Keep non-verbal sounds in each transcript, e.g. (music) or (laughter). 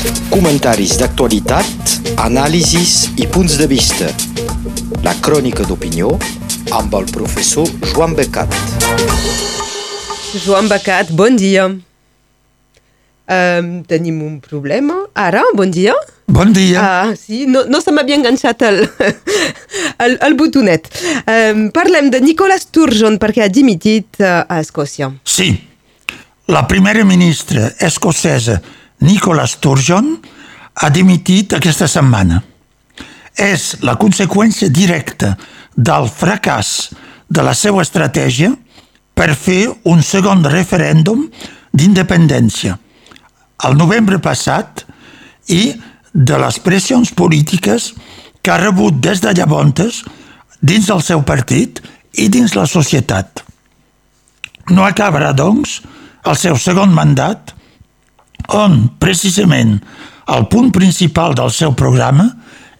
Comentaris d'actualitat, anàlisis i punts de vista. La crònica d'opinió amb el professor Joan Becat. Joan Becat, bon dia. Um, tenim un problema. Ara, bon dia. Bon dia. Ah, sí, no, no se m'havia enganxat el, (laughs) el, el botonet. Um, parlem de Nicolas Sturgeon perquè ha dimitit uh, a Escòcia. Sí, la primera ministra escocesa Nicola Sturgeon ha dimitit aquesta setmana. És la conseqüència directa del fracàs de la seva estratègia per fer un segon referèndum d'independència el novembre passat i de les pressions polítiques que ha rebut des de llavors dins del seu partit i dins la societat. No acabarà, doncs, el seu segon mandat on, precisament, el punt principal del seu programa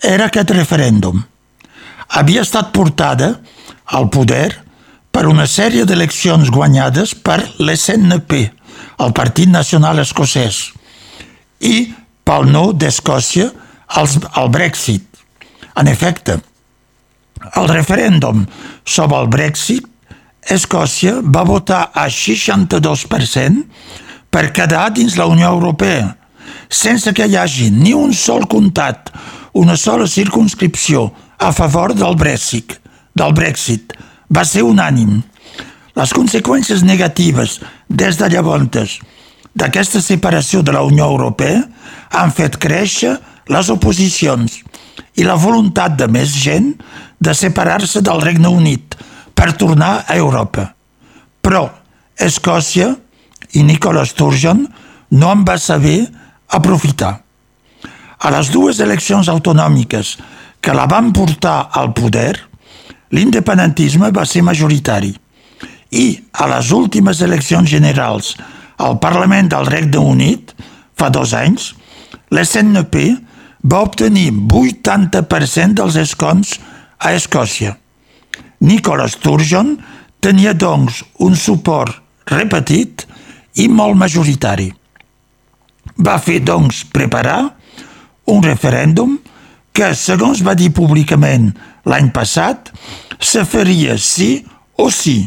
era aquest referèndum. Havia estat portada al poder per una sèrie d'eleccions guanyades per l'SNP, el Partit Nacional Escocès, i pel no d'Escòcia al Brexit. En efecte, el referèndum sobre el Brexit, Escòcia va votar a 62% per quedar dins la Unió Europea, sense que hi hagi ni un sol comptat, una sola circunscripció a favor del Brexit. Del Brexit. Va ser unànim. Les conseqüències negatives des de llavors d'aquesta separació de la Unió Europea han fet créixer les oposicions i la voluntat de més gent de separar-se del Regne Unit per tornar a Europa. Però Escòcia i Nicola Sturgeon no en va saber aprofitar. A les dues eleccions autonòmiques que la van portar al poder, l'independentisme va ser majoritari i a les últimes eleccions generals al Parlament del Regne Unit, fa dos anys, l'SNP va obtenir 80% dels escons a Escòcia. Nicola Sturgeon tenia, doncs, un suport repetit i molt majoritari. Va fer, doncs, preparar un referèndum que, segons va dir públicament l'any passat, se faria sí o sí,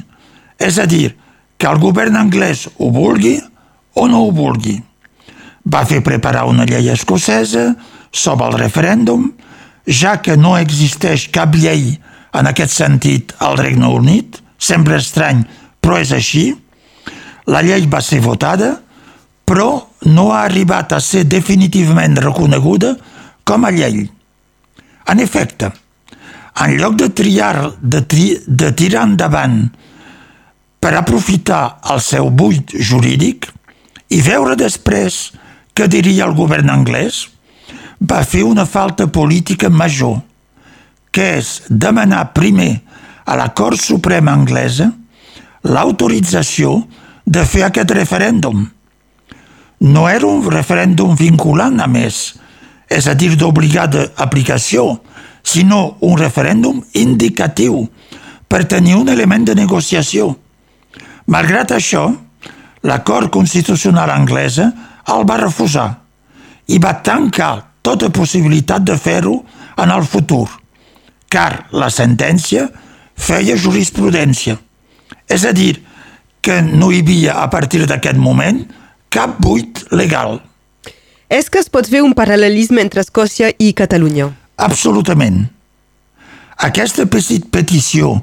és a dir, que el govern anglès ho vulgui o no ho vulgui. Va fer preparar una llei escocesa sobre el referèndum, ja que no existeix cap llei en aquest sentit al Regne Unit, sembla estrany, però és així. La llei va ser votada, però no ha arribat a ser definitivament reconeguda com a llei. En efecte, en lloc de triar, de, tri, de tirar endavant per aprofitar el seu buit jurídic i veure després què diria el govern anglès, va fer una falta política major, que és demanar primer a la Cort Suprema anglesa l'autorització de fer aquest referèndum. No era un referèndum vinculant, a més, és a dir, d'obligada aplicació, sinó un referèndum indicatiu per tenir un element de negociació. Malgrat això, la Cort Constitucional anglesa el va refusar i va tancar tota possibilitat de fer-ho en el futur, car la sentència feia jurisprudència. És a dir, que no hi havia a partir d'aquest moment cap buit legal. És que es pot fer un paral·lelisme entre Escòcia i Catalunya? Absolutament. Aquesta petició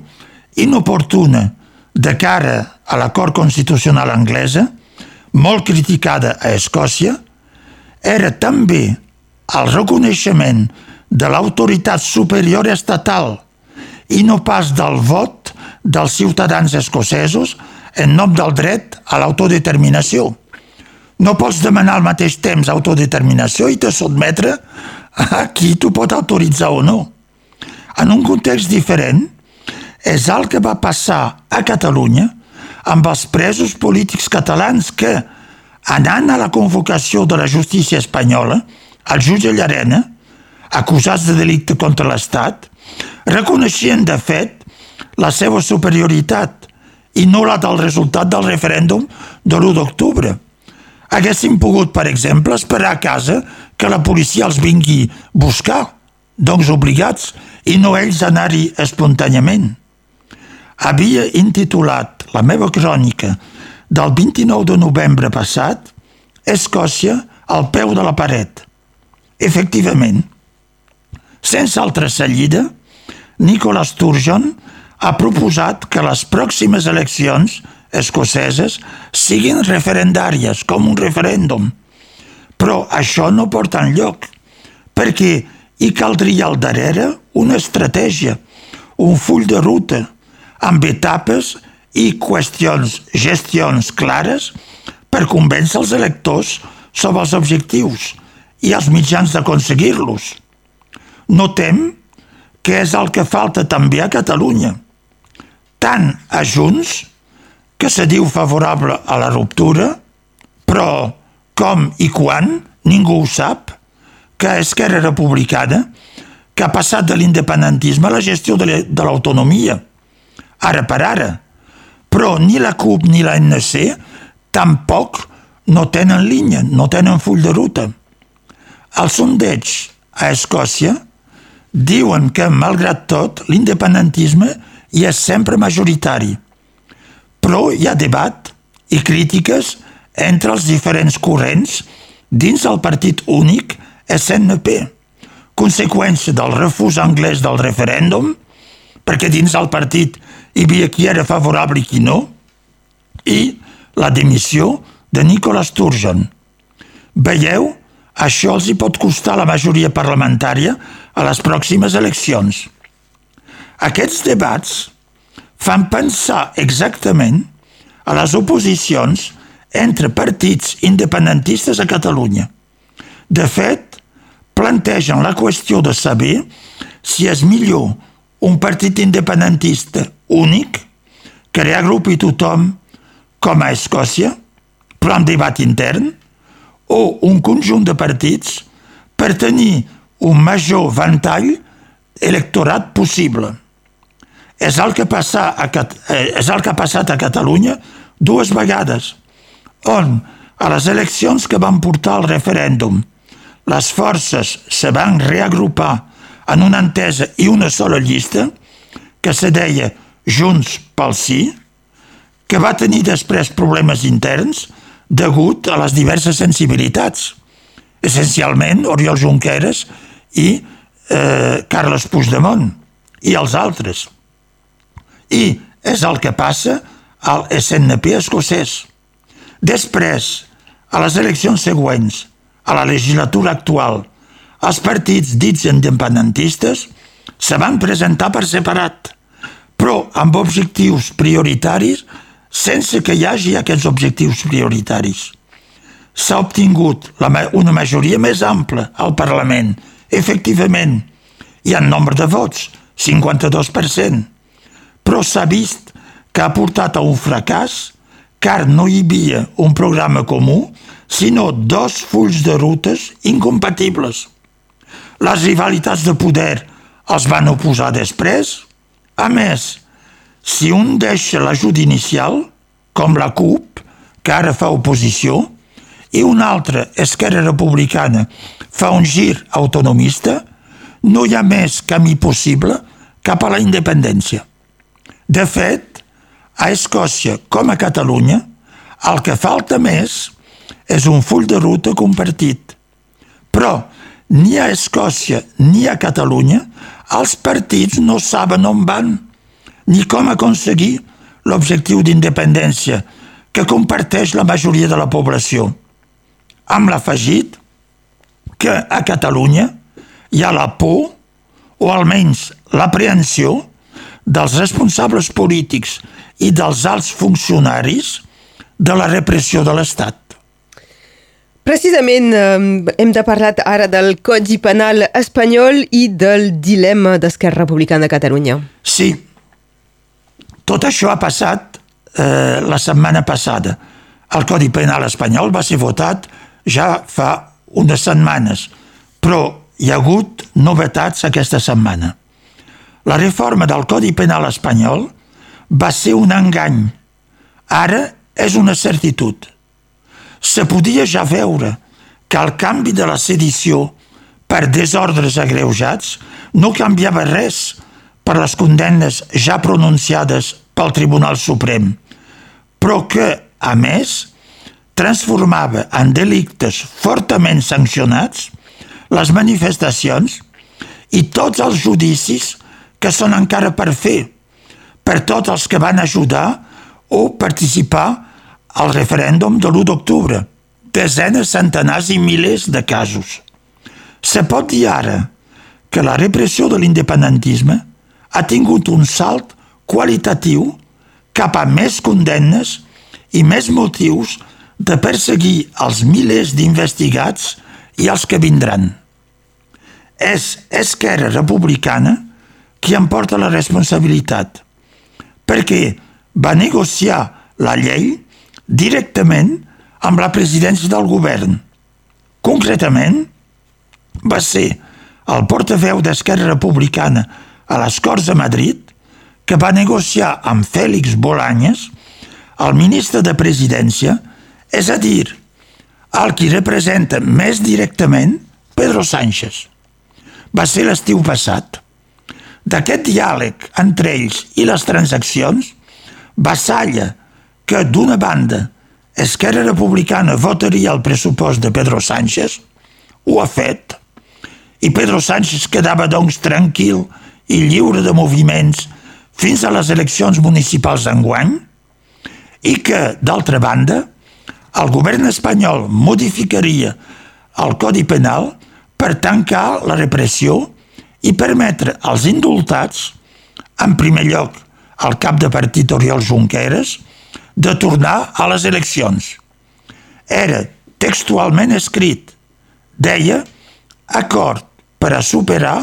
inoportuna de cara a la Cort Constitucional anglesa, molt criticada a Escòcia, era també el reconeixement de l'autoritat superior estatal i no pas del vot dels ciutadans escocesos en nom del dret a l'autodeterminació. No pots demanar al mateix temps autodeterminació i te sotmetre a qui t'ho pot autoritzar o no. En un context diferent, és el que va passar a Catalunya amb els presos polítics catalans que, anant a la convocació de la justícia espanyola, el jutge Llarena, acusats de delicte contra l'Estat, reconeixien, de fet, la seva superioritat i no la del resultat del referèndum de l'1 d'octubre. Haguessin pogut, per exemple, esperar a casa que la policia els vingui buscar, doncs obligats, i no ells anar-hi espontàniament. Havia intitulat la meva crònica del 29 de novembre passat Escòcia al peu de la paret. Efectivament, sense altra seguida, Nicolas Sturgeon ha proposat que les pròximes eleccions escoceses siguin referendàries, com un referèndum. Però això no porta enlloc, perquè hi caldria al darrere una estratègia, un full de ruta, amb etapes i qüestions, gestions clares per convèncer els electors sobre els objectius i els mitjans d'aconseguir-los. Notem que és el que falta també a Catalunya. Tant a Junts, que se diu favorable a la ruptura, però com i quan ningú ho sap, que Esquerra Republicana, que ha passat de l'independentisme a la gestió de l'autonomia, ara per ara. Però ni la CUP ni la NC tampoc no tenen línia, no tenen full de ruta. Els sondeigs a Escòcia diuen que, malgrat tot, l'independentisme hi és sempre majoritari. Però hi ha debat i crítiques entre els diferents corrents dins el partit únic SNP, conseqüència del refús anglès del referèndum, perquè dins el partit hi havia qui era favorable i qui no, i la dimissió de Nicola Sturgeon. Veieu, això els hi pot costar la majoria parlamentària a les pròximes eleccions. Aquests debats fan pensar exactament a les oposicions entre partits independentistes a Catalunya. De fet, plantegen la qüestió de saber si és millor un partit independentista únic, que reagrupi tothom com a Escòcia, però amb debat intern, o un conjunt de partits per tenir un major ventall electorat possible. És el que, passa a, eh, és el que ha passat a Catalunya dues vegades, on a les eleccions que van portar al referèndum les forces se van reagrupar en una entesa i una sola llista que se deia Junts pel Sí, que va tenir després problemes interns degut a les diverses sensibilitats. Essencialment, Oriol Junqueras i eh, Carles Puigdemont i els altres. I és el que passa al SNP escocès. Després, a les eleccions següents, a la legislatura actual, els partits dits independentistes se van presentar per separat, però amb objectius prioritaris sense que hi hagi aquests objectius prioritaris. S'ha obtingut la, una majoria més ampla al Parlament. Efectivament, hi ha nombre de vots, 52%, però s'ha vist que ha portat a un fracàs car no hi havia un programa comú, sinó dos fulls de rutes incompatibles. Les rivalitats de poder els van oposar després. A més, si un deixa l'ajut inicial, com la CUP, que ara fa oposició, i un altre, Esquerra Republicana, fa un gir autonomista, no hi ha més camí possible cap a la independència. De fet, a Escòcia com a Catalunya, el que falta més és un full de ruta compartit. Però ni a Escòcia ni a Catalunya els partits no saben on van ni com aconseguir l'objectiu d'independència que comparteix la majoria de la població. Amb l'afegit que a Catalunya hi ha la por, o almenys l'aprehensió, dels responsables polítics i dels alts funcionaris de la repressió de l'Estat. Precisament hem de parlar ara del Codi Penal espanyol i del dilema d'Esquerra Republicana de Catalunya. Sí, tot això ha passat eh, la setmana passada. El Codi Penal espanyol va ser votat ja fa unes setmanes, però hi ha hagut novetats aquesta setmana. La reforma del Codi Penal espanyol va ser un engany. Ara és una certitud. se podia ja veure que el canvi de la sedició per desordres agreujats no canviava res per les condemnes ja pronunciades pel Tribunal Suprem, però que, a més, transformava en delictes fortament sancionats les manifestacions i tots els judicis que són encara per fer, per tots els que van ajudar o participar al referèndum de l'1 d'octubre. Desenes, centenars i milers de casos. Se pot dir ara que la repressió de l'independentisme ha tingut un salt qualitatiu cap a més condemnes i més motius de perseguir els milers d'investigats i els que vindran. És Esquerra Republicana qui en porta la responsabilitat, perquè va negociar la llei directament amb la presidència del govern. Concretament, va ser el portaveu d'Esquerra Republicana a les Corts de Madrid que va negociar amb Fèlix Bolanyes, el ministre de Presidència, és a dir, el qui representa més directament Pedro Sánchez. Va ser l'estiu passat. D'aquest diàleg entre ells i les transaccions, vassalla que d'una banda Esquerra Republicana votaria el pressupost de Pedro Sánchez, ho ha fet, i Pedro Sánchez quedava doncs tranquil i lliure de moviments fins a les eleccions municipals d'enguany, i que, d'altra banda, el govern espanyol modificaria el Codi Penal per tancar la repressió i permetre als indultats, en primer lloc al cap de partit Oriol Junqueras, de tornar a les eleccions. Era textualment escrit. Deia acord per a superar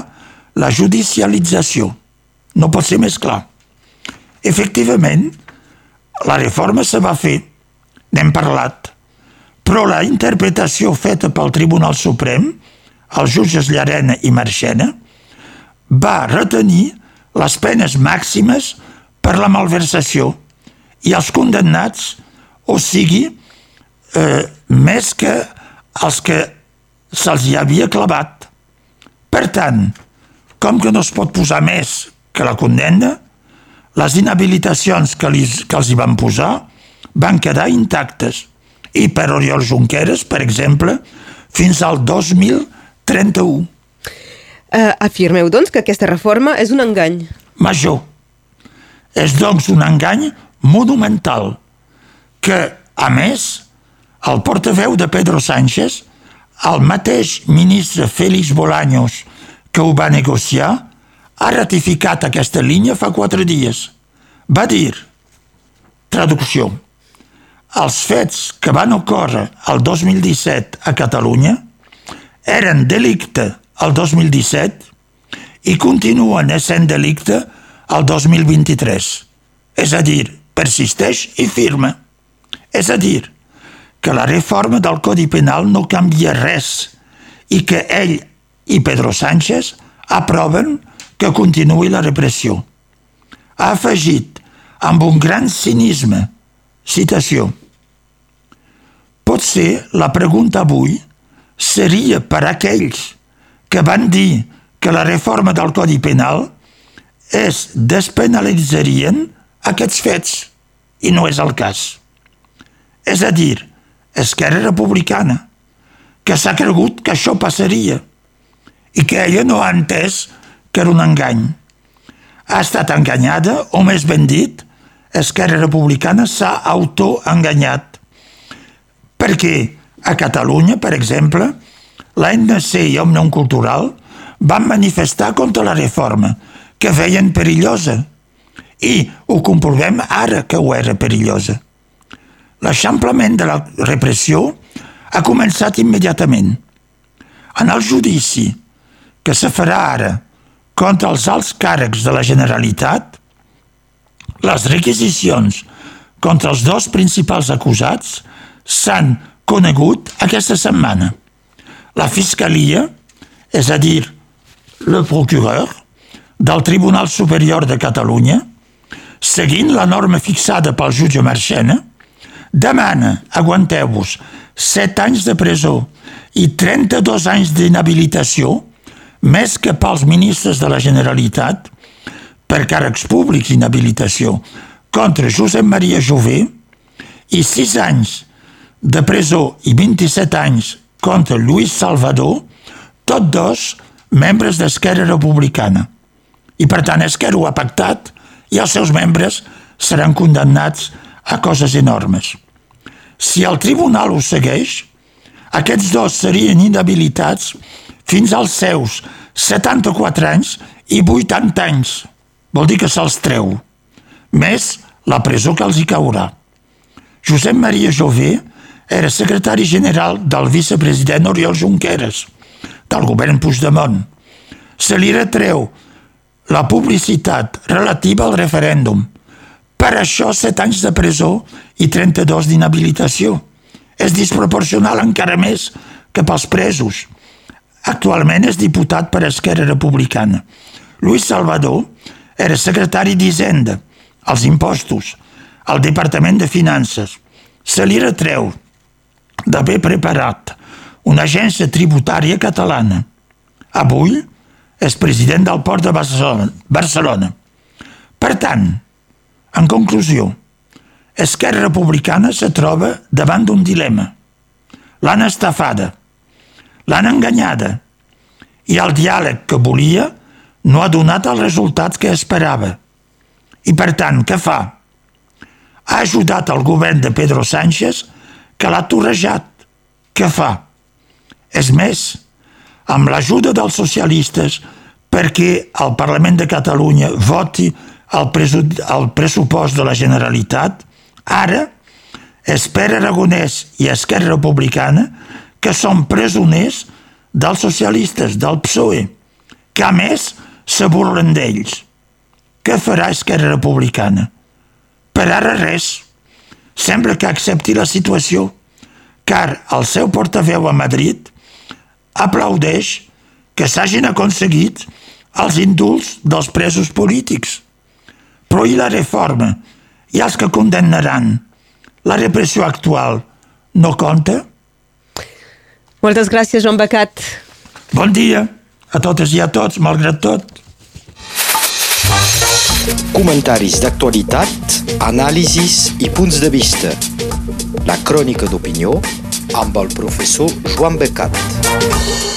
la judicialització. No pot ser més clar. Efectivament, la reforma se va fer, n'hem parlat, però la interpretació feta pel Tribunal Suprem, els jutges Llarena i Marxena, va retenir les penes màximes per la malversació i els condemnats, o sigui, eh, més que els que se'ls hi havia clavat. Per tant, com que no es pot posar més que la condemna, les inhabilitacions que, li, que els hi van posar van quedar intactes. I per Oriol Junqueras, per exemple, fins al 2031. Uh, afirmeu, doncs, que aquesta reforma és un engany. Major. És, doncs, un engany monumental que, a més, el portaveu de Pedro Sánchez, el mateix ministre Félix Bolaños que ho va negociar, ha ratificat aquesta línia fa quatre dies. Va dir, traducció, els fets que van ocórrer el 2017 a Catalunya eren delicte el 2017 i continuen essent delicte el 2023. És a dir, persisteix i firma. És a dir, que la reforma del Codi Penal no canvia res i que ell i Pedro Sánchez aproven que continuï la repressió. Ha afegit, amb un gran cinisme, citació, Potser la pregunta avui seria per aquells que van dir que la reforma del Codi Penal es despenalitzarien aquests fets, i no és el cas. És a dir, Esquerra Republicana, que s'ha cregut que això passaria i que ella no ha entès que era un engany. Ha estat enganyada, o més ben dit, Esquerra Republicana s'ha autoenganyat. Perquè a Catalunya, per exemple, l'ANC i Òmnium Cultural van manifestar contra la reforma, que veien perillosa. I ho comprovem ara que ho era perillosa. L'eixamplament de la repressió ha començat immediatament. En el judici que se farà ara contra els alts càrrecs de la Generalitat, les requisicions contra els dos principals acusats s'han conegut aquesta setmana. La Fiscalia, és a dir, le procureur del Tribunal Superior de Catalunya, seguint la norma fixada pel jutge Marchena, demana, aguanteu-vos, 7 anys de presó i 32 anys d'inhabilitació, més que pels ministres de la Generalitat, per càrrecs públics d'inhabilitació, contra Josep Maria Jové, i 6 anys de presó i 27 anys contra Lluís Salvador, tots dos membres d'Esquerra Republicana. I per tant Esquerra ho ha pactat i els seus membres seran condemnats a coses enormes. Si el tribunal ho segueix, aquests dos serien inhabilitats fins als seus 74 anys i 80 anys. Vol dir que se'ls treu. Més la presó que els hi caurà. Josep Maria Jové era secretari general del vicepresident Oriol Junqueras, del govern Puigdemont. Se li retreu la publicitat relativa al referèndum. Per això, set anys de presó i 32 d'inhabilitació. És desproporcional encara més que pels presos. Actualment és diputat per Esquerra Republicana. Luis Salvador era secretari d'Hisenda, als impostos, al Departament de Finances. Se li retreu d'haver preparat una agència tributària catalana. Avui és president del Port de Barcelona. Per tant, en conclusió, Esquerra Republicana se troba davant d'un dilema. L'han estafada, l'han enganyada i el diàleg que volia no ha donat els resultats que esperava. I per tant, què fa? Ha ajudat el govern de Pedro Sánchez que l'ha torrejat. Què fa? És més, amb l'ajuda dels socialistes perquè el Parlament de Catalunya voti el, el pressupost de la Generalitat, ara és Pere Aragonès i Esquerra Republicana que són presoners dels socialistes, del PSOE, que a més se burlen d'ells. Què farà Esquerra Republicana? Per ara res. Sembla que accepti la situació, car el seu portaveu a Madrid aplaudeix que s'hagin aconseguit els indults dels presos polítics. Però i la reforma? I els que condemnaran? La repressió actual no compta? Moltes gràcies, Joan Becat. Bon dia a totes i a tots, malgrat tot. Comentaris d'actualitat, anàlisis i punts de vista. La crònica d'opinió amb el professor Joan Becat.